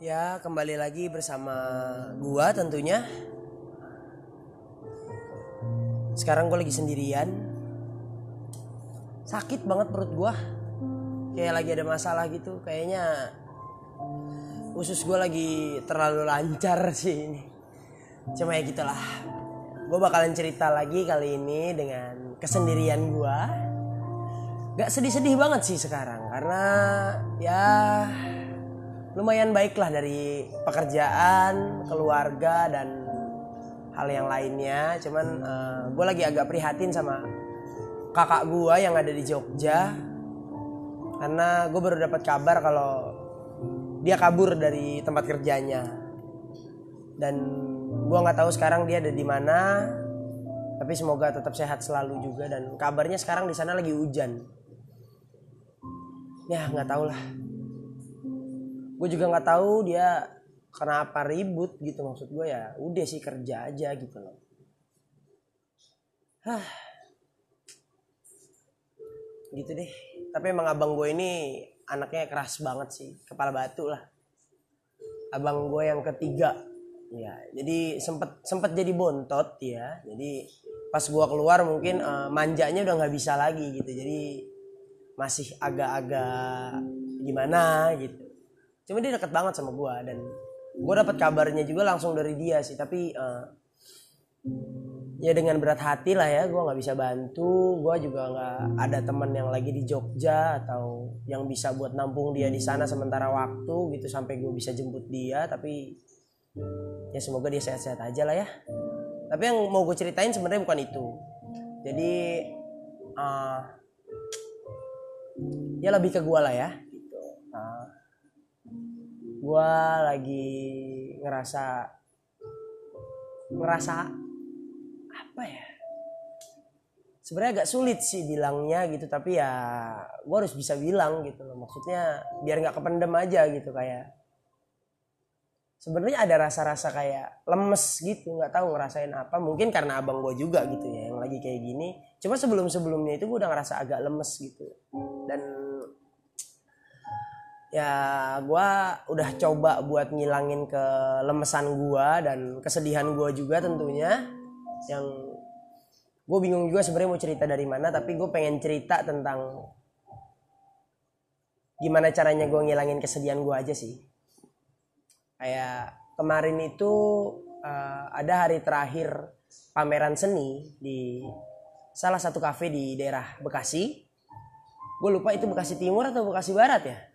Ya, kembali lagi bersama gua tentunya. Sekarang gue lagi sendirian. Sakit banget perut gua. Kayak lagi ada masalah gitu. Kayaknya usus gue lagi terlalu lancar sih ini. Cuma ya gitulah. Gue bakalan cerita lagi kali ini dengan kesendirian gua. Gak sedih-sedih banget sih sekarang karena ya lumayan baik lah dari pekerjaan, keluarga dan hal yang lainnya. Cuman uh, gue lagi agak prihatin sama kakak gue yang ada di Jogja. Karena gue baru dapat kabar kalau dia kabur dari tempat kerjanya. Dan gue nggak tahu sekarang dia ada di mana tapi semoga tetap sehat selalu juga. Dan kabarnya sekarang di sana lagi hujan. Ya nggak tahu lah gue juga nggak tahu dia kenapa ribut gitu maksud gue ya udah sih kerja aja gitu loh. Hah. gitu deh. Tapi emang abang gue ini anaknya keras banget sih kepala batu lah. Abang gue yang ketiga. Ya jadi sempet sempet jadi bontot ya. Jadi pas gue keluar mungkin uh, manjanya udah nggak bisa lagi gitu. Jadi masih agak-agak gimana gitu cuma dia deket banget sama gue dan gue dapat kabarnya juga langsung dari dia sih. Tapi uh, ya dengan berat hati lah ya gue nggak bisa bantu. Gue juga nggak ada teman yang lagi di Jogja atau yang bisa buat nampung dia di sana sementara waktu gitu sampai gue bisa jemput dia. Tapi ya semoga dia sehat-sehat aja lah ya. Tapi yang mau gue ceritain sebenarnya bukan itu. Jadi uh, ya lebih ke gue lah ya gue lagi ngerasa ngerasa apa ya? Sebenarnya agak sulit sih bilangnya gitu tapi ya gue harus bisa bilang gitu loh. Maksudnya biar nggak kependem aja gitu kayak sebenarnya ada rasa-rasa kayak lemes gitu nggak tahu ngerasain apa. Mungkin karena abang gue juga gitu ya yang lagi kayak gini. Cuma sebelum sebelumnya itu gue udah ngerasa agak lemes gitu. Dan ya gue udah coba buat ngilangin kelemesan gue dan kesedihan gue juga tentunya. Yang gue bingung juga sebenarnya mau cerita dari mana tapi gue pengen cerita tentang gimana caranya gue ngilangin kesedihan gue aja sih. Kayak kemarin itu uh, ada hari terakhir pameran seni di salah satu kafe di daerah Bekasi. Gue lupa itu Bekasi Timur atau Bekasi Barat ya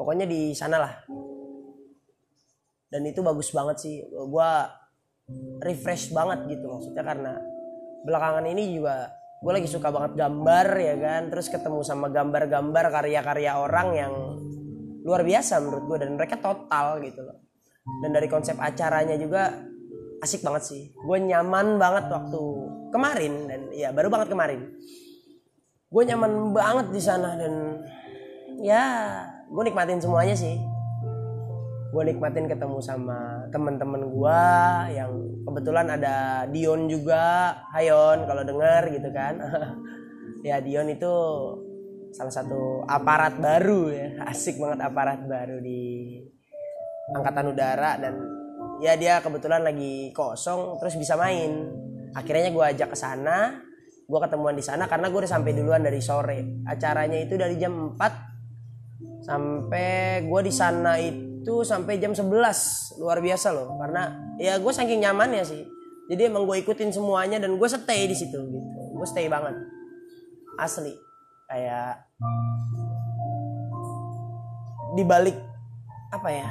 pokoknya di sana lah dan itu bagus banget sih. Gue refresh banget gitu maksudnya karena belakangan ini juga gue lagi suka banget gambar ya kan? Terus ketemu sama gambar-gambar karya-karya orang yang luar biasa menurut gue dan mereka total gitu loh. Dan dari konsep acaranya juga asik banget sih. Gue nyaman banget waktu kemarin dan ya baru banget kemarin. Gue nyaman banget di sana dan ya gue nikmatin semuanya sih. Gue nikmatin ketemu sama teman-teman gue yang kebetulan ada Dion juga. Hayon kalau denger gitu kan. Ya Dion itu salah satu aparat baru ya. Asik banget aparat baru di angkatan udara dan ya dia kebetulan lagi kosong terus bisa main. Akhirnya gue ajak ke sana. Gue ketemuan di sana karena gue udah sampai duluan dari sore. Acaranya itu dari jam 4 sampai gue di sana itu sampai jam 11 luar biasa loh karena ya gue saking nyaman ya sih. Jadi emang gue ikutin semuanya dan gue stay di situ gitu. Gue stay banget. Asli. Kayak dibalik apa ya?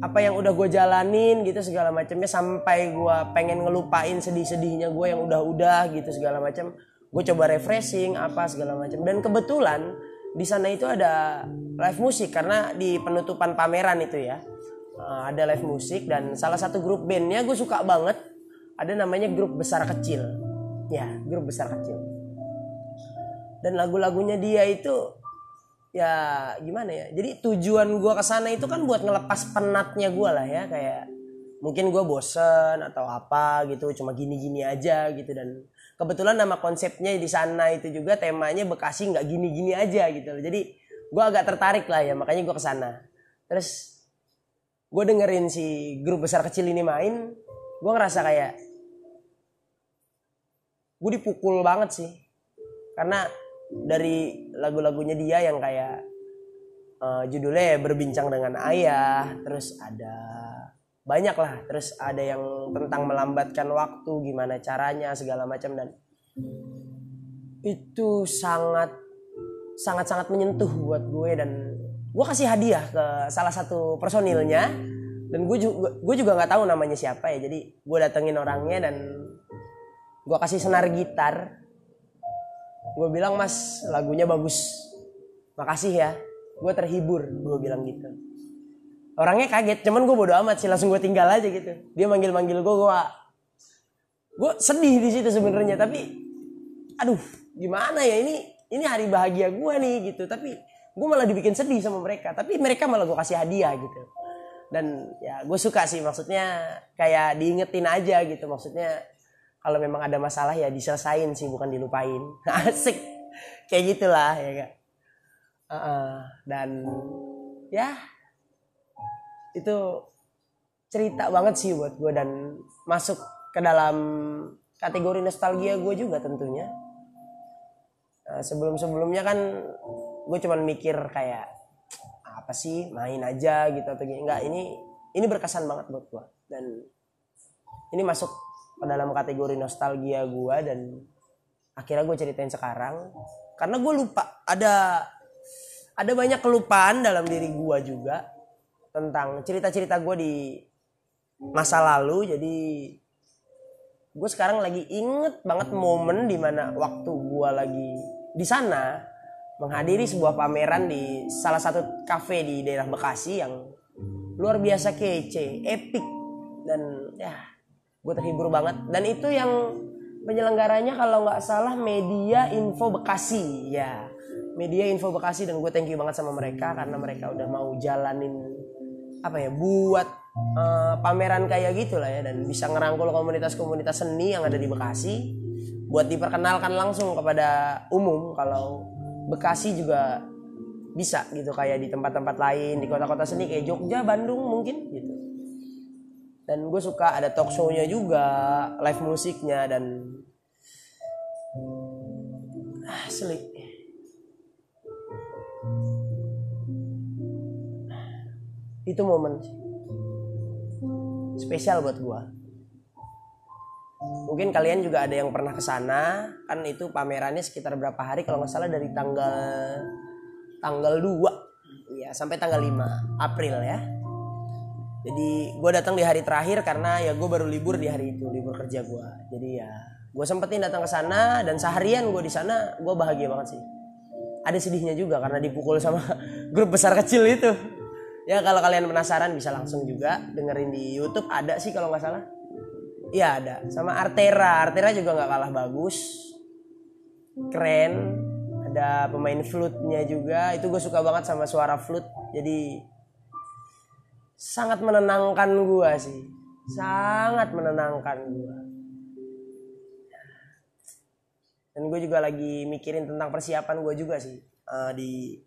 Apa yang udah gue jalanin gitu segala macamnya sampai gue pengen ngelupain sedih-sedihnya gue yang udah-udah gitu segala macam. Gue coba refreshing apa segala macam. Dan kebetulan di sana itu ada live musik karena di penutupan pameran itu ya. Uh, ada live musik dan salah satu grup bandnya gue suka banget. Ada namanya grup besar kecil. Ya grup besar kecil. Dan lagu-lagunya dia itu ya gimana ya jadi tujuan gue ke sana itu kan buat ngelepas penatnya gue lah ya kayak mungkin gue bosen atau apa gitu cuma gini-gini aja gitu dan kebetulan nama konsepnya di sana itu juga temanya Bekasi nggak gini-gini aja gitu loh. Jadi gue agak tertarik lah ya makanya gue ke sana terus gue dengerin si grup besar kecil ini main gue ngerasa kayak gue dipukul banget sih. Karena dari lagu-lagunya dia yang kayak uh, judulnya berbincang dengan ayah terus ada banyak lah terus ada yang tentang melambatkan waktu gimana caranya segala macam. Dan itu sangat sangat sangat menyentuh buat gue. Dan gue kasih hadiah ke salah satu personilnya. Dan gue juga gue juga nggak tahu namanya siapa ya. Jadi gue datengin orangnya dan gue kasih senar gitar. Gue bilang mas lagunya bagus. Makasih ya. Gue terhibur gue bilang gitu orangnya kaget cuman gue bodo amat sih langsung gue tinggal aja gitu. Dia manggil manggil gue gue gue sedih di situ sebenarnya tapi aduh gimana ya ini ini hari bahagia gue nih gitu. Tapi gue malah dibikin sedih sama mereka tapi mereka malah gue kasih hadiah gitu. Dan ya gue suka sih maksudnya kayak diingetin aja gitu. Maksudnya kalau memang ada masalah ya diselesain sih bukan dilupain. Asik. Kayak gitulah ya kak. Uh, uh, dan ya itu cerita banget sih buat gue dan masuk ke dalam kategori nostalgia gue juga tentunya. Uh, sebelum sebelumnya kan gue cuman mikir kayak apa sih main aja gitu atau gini. Enggak ini ini berkesan banget buat gue dan ini masuk ke dalam kategori nostalgia gue dan akhirnya gue ceritain sekarang. Karena gue lupa ada ada banyak kelupaan dalam diri gue juga tentang cerita-cerita gue di masa lalu. Jadi gue sekarang lagi inget banget momen di mana waktu gue lagi di sana menghadiri sebuah pameran di salah satu kafe di daerah Bekasi yang luar biasa kece, epic. Dan ya gue terhibur banget. Dan itu yang penyelenggaranya kalau nggak salah media info Bekasi. Ya media info Bekasi dan gue thank you banget sama mereka karena mereka udah mau jalanin apa ya buat uh, pameran kayak gitu lah ya dan bisa ngerangkul komunitas-komunitas seni yang ada di Bekasi buat diperkenalkan langsung kepada umum. Kalau Bekasi juga bisa gitu kayak di tempat-tempat lain di kota-kota seni kayak Jogja, Bandung mungkin gitu. Dan gue suka ada talk show-nya juga live musiknya dan ah, selik itu momen spesial buat gue mungkin kalian juga ada yang pernah ke sana kan itu pamerannya sekitar berapa hari kalau nggak salah dari tanggal tanggal 2 ya sampai tanggal 5 April ya. Jadi gue datang di hari terakhir karena ya gue baru libur di hari itu libur kerja gue jadi ya gue sempetin datang ke sana dan seharian gue di sana gue bahagia banget sih. Ada sedihnya juga karena dipukul sama grup besar kecil itu ya kalau kalian penasaran bisa langsung juga dengerin di YouTube. Ada sih kalau nggak salah. Iya ada. Sama Artera. Artera juga nggak kalah bagus. Keren. Ada pemain flute-nya juga. Itu gue suka banget sama suara flute. Jadi sangat menenangkan gua sih. Sangat menenangkan gua. Dan gue juga lagi mikirin tentang persiapan gue juga sih uh, di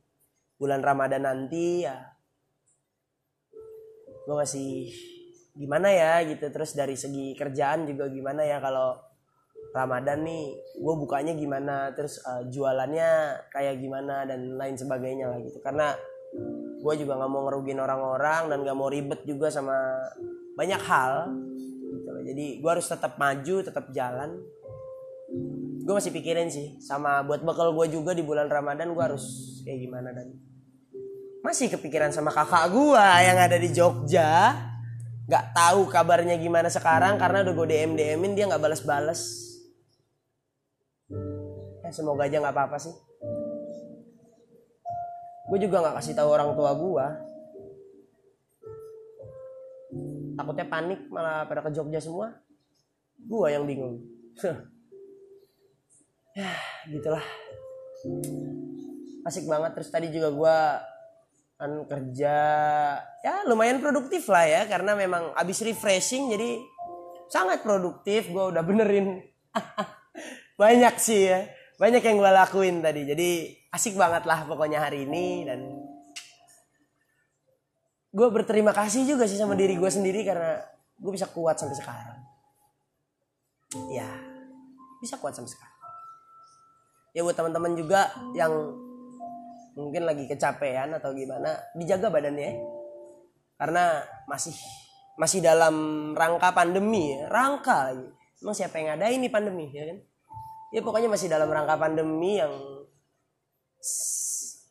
bulan Ramadan nanti ya gue masih gimana ya gitu. Terus dari segi kerjaan juga gimana ya kalau Ramadan nih gue bukanya gimana terus uh, jualannya kayak gimana dan lain sebagainya lah gitu. Karena gue juga nggak mau ngerugin orang-orang dan nggak mau ribet juga sama banyak hal gitu loh. jadi gue harus tetap maju tetap jalan. Gue masih pikirin sih sama buat bekal gue juga di bulan ramadan gue harus kayak gimana dan masih kepikiran sama kakak gue yang ada di Jogja. Nggak tahu kabarnya gimana sekarang karena udah gue DM DMin dia nggak balas-balas. Ya semoga aja nggak apa-apa sih. Gue juga nggak kasih tahu orang tua gue takutnya panik malah pada ke Jogja semua. Gue yang bingung. Ya gitulah. Asik banget. Terus tadi juga gue kan kerja ya lumayan produktif lah ya karena memang abis refreshing jadi sangat produktif gue udah benerin. Banyak sih ya banyak yang gue lakuin tadi jadi asik banget lah pokoknya hari ini dan gue berterima kasih juga sih sama diri gue sendiri karena gue bisa kuat sampai sekarang. Ya bisa kuat sampai sekarang. Ya buat teman-teman juga yang mungkin lagi kecapean atau gimana dijaga badannya ya. karena masih masih dalam rangka pandemi ya. Rangka lagi. Emang siapa yang ada ini pandemi ya kan? Ya pokoknya masih dalam rangka pandemi yang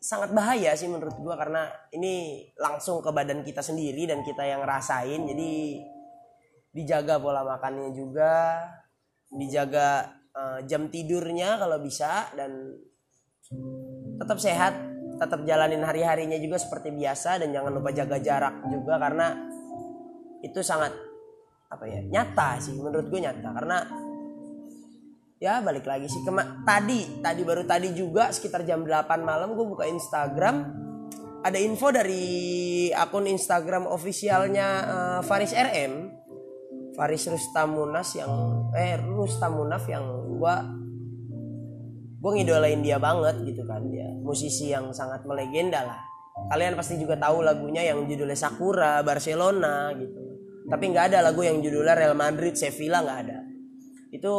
sangat bahaya sih menurut gua. Karena ini langsung ke badan kita sendiri dan kita yang rasain jadi dijaga pola makannya juga. Dijaga uh, jam tidurnya kalau bisa dan tetap sehat tetap jalanin hari-harinya juga seperti biasa dan jangan lupa jaga jarak juga karena itu sangat apa ya nyata sih menurut gue nyata. Karena ya balik lagi sih Kema tadi tadi baru tadi juga sekitar jam 8 malam gue buka Instagram. Ada info dari akun Instagram ofisialnya uh, Faris RM Faris Rustamunas yang eh Rustamunaf yang gue gue ngidolain dia banget gitu kan dia musisi yang sangat melegenda lah. Kalian pasti juga tahu lagunya yang judulnya Sakura Barcelona gitu. Tapi nggak ada lagu yang judulnya Real Madrid Sevilla nggak ada. Itu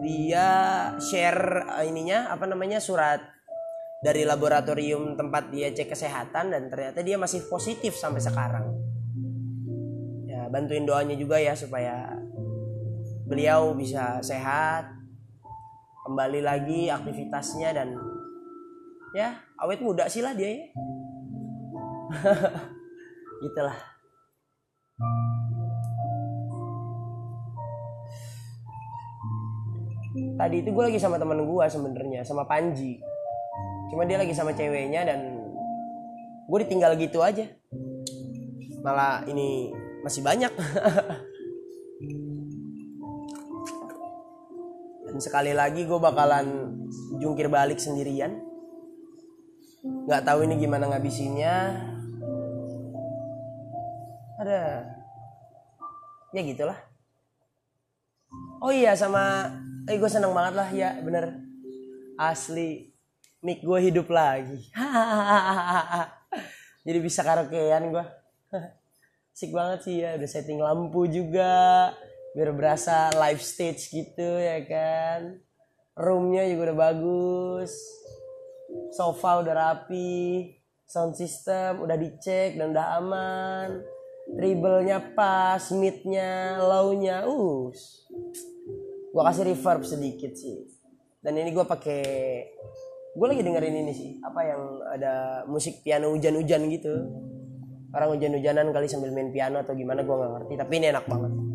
dia share uh, ininya apa namanya surat dari laboratorium tempat dia cek kesehatan dan ternyata dia masih positif sampai sekarang. Ya, bantuin doanya juga ya supaya beliau bisa sehat, kembali lagi aktivitasnya dan ya awet muda sih lah dia ya. gitulah. tadi itu gue lagi sama temen gue sebenarnya sama Panji cuma dia lagi sama ceweknya dan gue ditinggal gitu aja malah ini masih banyak dan sekali lagi gue bakalan jungkir balik sendirian. Nggak tahu ini gimana ngabisinnya. Ada ya gitulah. Oh iya sama eh gue seneng banget lah ya bener. Asli mic gue hidup lagi. Jadi bisa karaokean gue Asik banget sih ya udah setting lampu juga biar berasa live stage gitu ya kan? Roomnya juga udah bagus. Sofa udah rapi. Sound system udah dicek dan udah aman. Treble-nya pas mid-nya low-nya uh gue kasih reverb sedikit sih. Dan ini gue pakai gue lagi dengerin ini sih apa yang ada musik piano hujan-hujan gitu. Orang hujan-hujanan kali sambil main piano atau gimana gue nggak ngerti tapi ini enak banget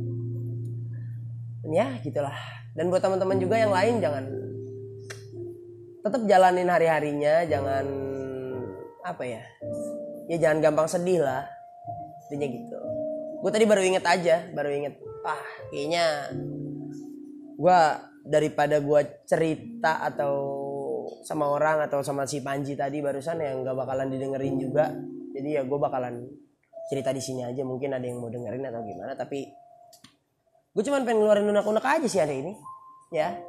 ya gitulah. Dan buat teman-teman juga yang lain jangan tetap jalanin hari-harinya jangan apa ya ya jangan gampang sedih lah intinya gitu. Gue tadi baru inget aja baru inget ah kayaknya gue daripada gue cerita atau sama orang atau sama si Panji tadi barusan yang nggak bakalan didengerin juga jadi ya gue bakalan cerita di sini aja mungkin ada yang mau dengerin atau gimana tapi gue cuman pengen ngeluarin unek-unek aja sih hari ini. Ya.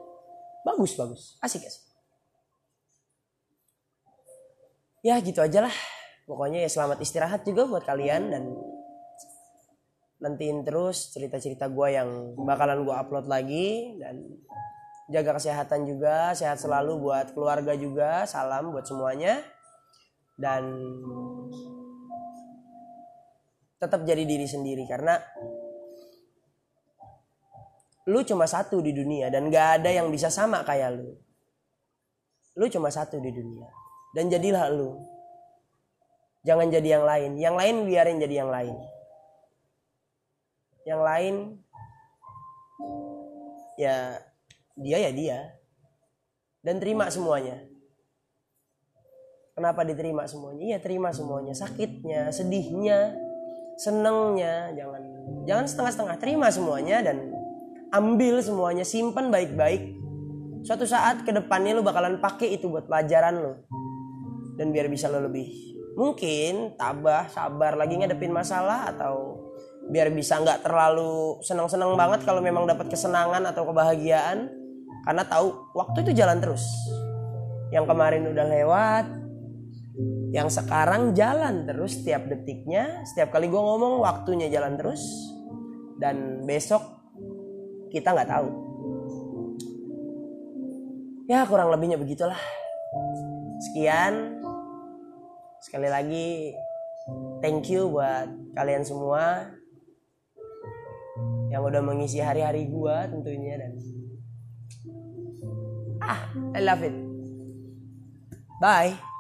Bagus bagus. Asik asik. Ya gitu aja lah. Pokoknya ya selamat istirahat juga buat kalian dan nantiin terus cerita-cerita gue yang bakalan gue upload lagi dan jaga kesehatan juga sehat selalu buat keluarga juga. Salam buat semuanya. Dan tetap jadi diri sendiri karena lu cuma satu di dunia dan gak ada yang bisa sama kayak lu. Lu cuma satu di dunia. Dan jadilah lu. Jangan jadi yang lain. Yang lain biarin jadi yang lain. Yang lain ya dia ya dia. Dan terima semuanya. Kenapa diterima semuanya? Iya terima semuanya. Sakitnya sedihnya senengnya jangan jangan setengah-setengah. Terima semuanya dan ambil semuanya simpan baik-baik. Suatu saat ke depannya lo bakalan pakai itu buat pelajaran lo dan biar bisa lo lebih mungkin tabah sabar lagi ngadepin masalah atau biar bisa nggak terlalu senang-senang banget kalau memang dapat kesenangan atau kebahagiaan. Karena tahu waktu itu jalan terus. Yang kemarin udah lewat yang sekarang jalan terus setiap detiknya. Setiap kali gue ngomong waktunya jalan terus. Dan besok kita nggak tahu. Ya kurang lebihnya begitulah. Sekian. Sekali lagi thank you buat kalian semua yang udah mengisi hari-hari gua tentunya dan ah I love it. Bye